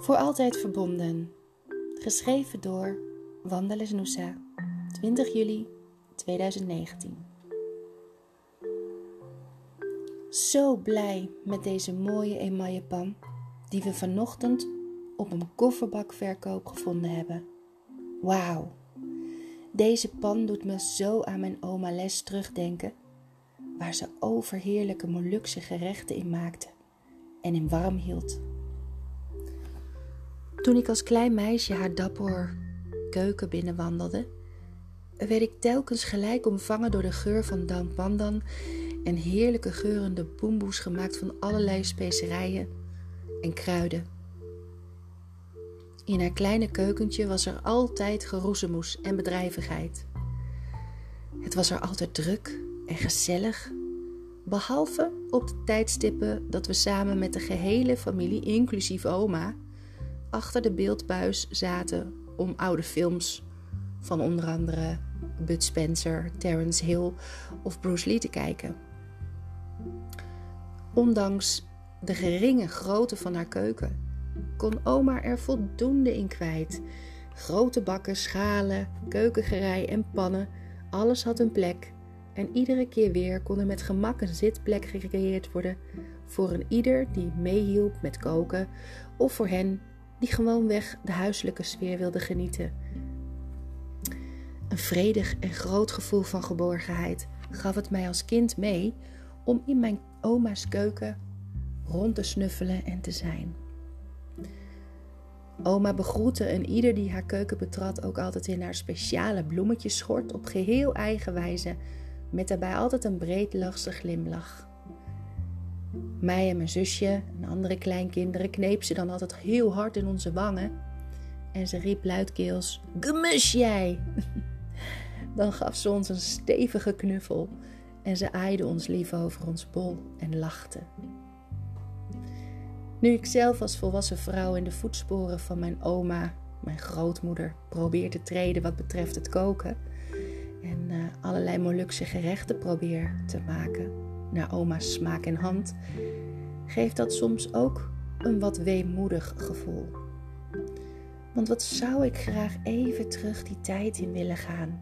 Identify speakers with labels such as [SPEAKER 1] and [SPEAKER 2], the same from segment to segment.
[SPEAKER 1] Voor altijd verbonden. Geschreven door Wanda Lesnusa. 20 juli 2019. Zo blij met deze mooie emaille pan die we vanochtend op een kofferbakverkoop gevonden hebben. Wauw. Deze pan doet me zo aan mijn oma Les terugdenken, waar ze overheerlijke Molukse gerechten in maakte en in warm hield. Toen ik als klein meisje haar dapper keuken binnenwandelde, werd ik telkens gelijk omvangen door de geur van dampandan en heerlijke geurende boemboes gemaakt van allerlei specerijen en kruiden. In haar kleine keukentje was er altijd geroezemoes en bedrijvigheid. Het was er altijd druk en gezellig, behalve op de tijdstippen dat we samen met de gehele familie, inclusief oma, achter de beeldbuis zaten om oude films van onder andere Bud Spencer, Terence Hill of Bruce Lee te kijken. Ondanks de geringe grootte van haar keuken kon oma er voldoende in kwijt. Grote bakken, schalen, keukengerei en pannen, alles had een plek. En iedere keer weer kon er met gemak een zitplek gecreëerd worden voor een ieder die meehielp met koken of voor hen die gewoonweg de huiselijke sfeer wilde genieten. Een vredig en groot gevoel van geborgenheid gaf het mij als kind mee om in mijn oma's keuken rond te snuffelen en te zijn. Oma begroette en ieder die haar keuken betrad ook altijd in haar speciale bloemetjeschort op geheel eigen wijze, met daarbij altijd een breedlachse glimlach. Mij en mijn zusje en andere kleinkinderen kneep ze dan altijd heel hard in onze wangen en ze riep luidkeels: Gemus jij! Dan gaf ze ons een stevige knuffel en ze aaide ons lief over ons bol en lachte. Nu ik zelf als volwassen vrouw in de voetsporen van mijn oma, mijn grootmoeder, probeer te treden wat betreft het koken en uh, allerlei Molukse gerechten probeer te maken naar oma's smaak en hand, geeft dat soms ook een wat weemoedig gevoel. Want wat zou ik graag even terug die tijd in willen gaan,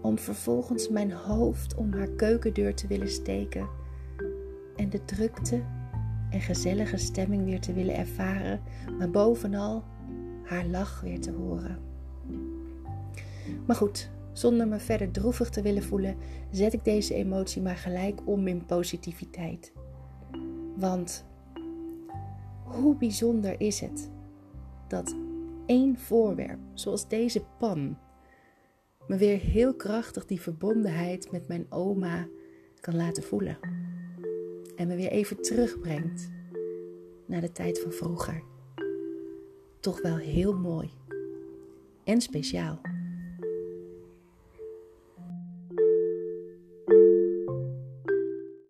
[SPEAKER 1] om vervolgens mijn hoofd om haar keukendeur te willen steken en de drukte en gezellige stemming weer te willen ervaren, maar bovenal haar lach weer te horen. Maar goed, zonder me verder droevig te willen voelen, zet ik deze emotie maar gelijk om in positiviteit. Want hoe bijzonder is het dat één voorwerp, zoals deze pan, me weer heel krachtig die verbondenheid met mijn oma kan laten voelen. En me weer even terugbrengt naar de tijd van vroeger. Toch wel heel mooi en speciaal.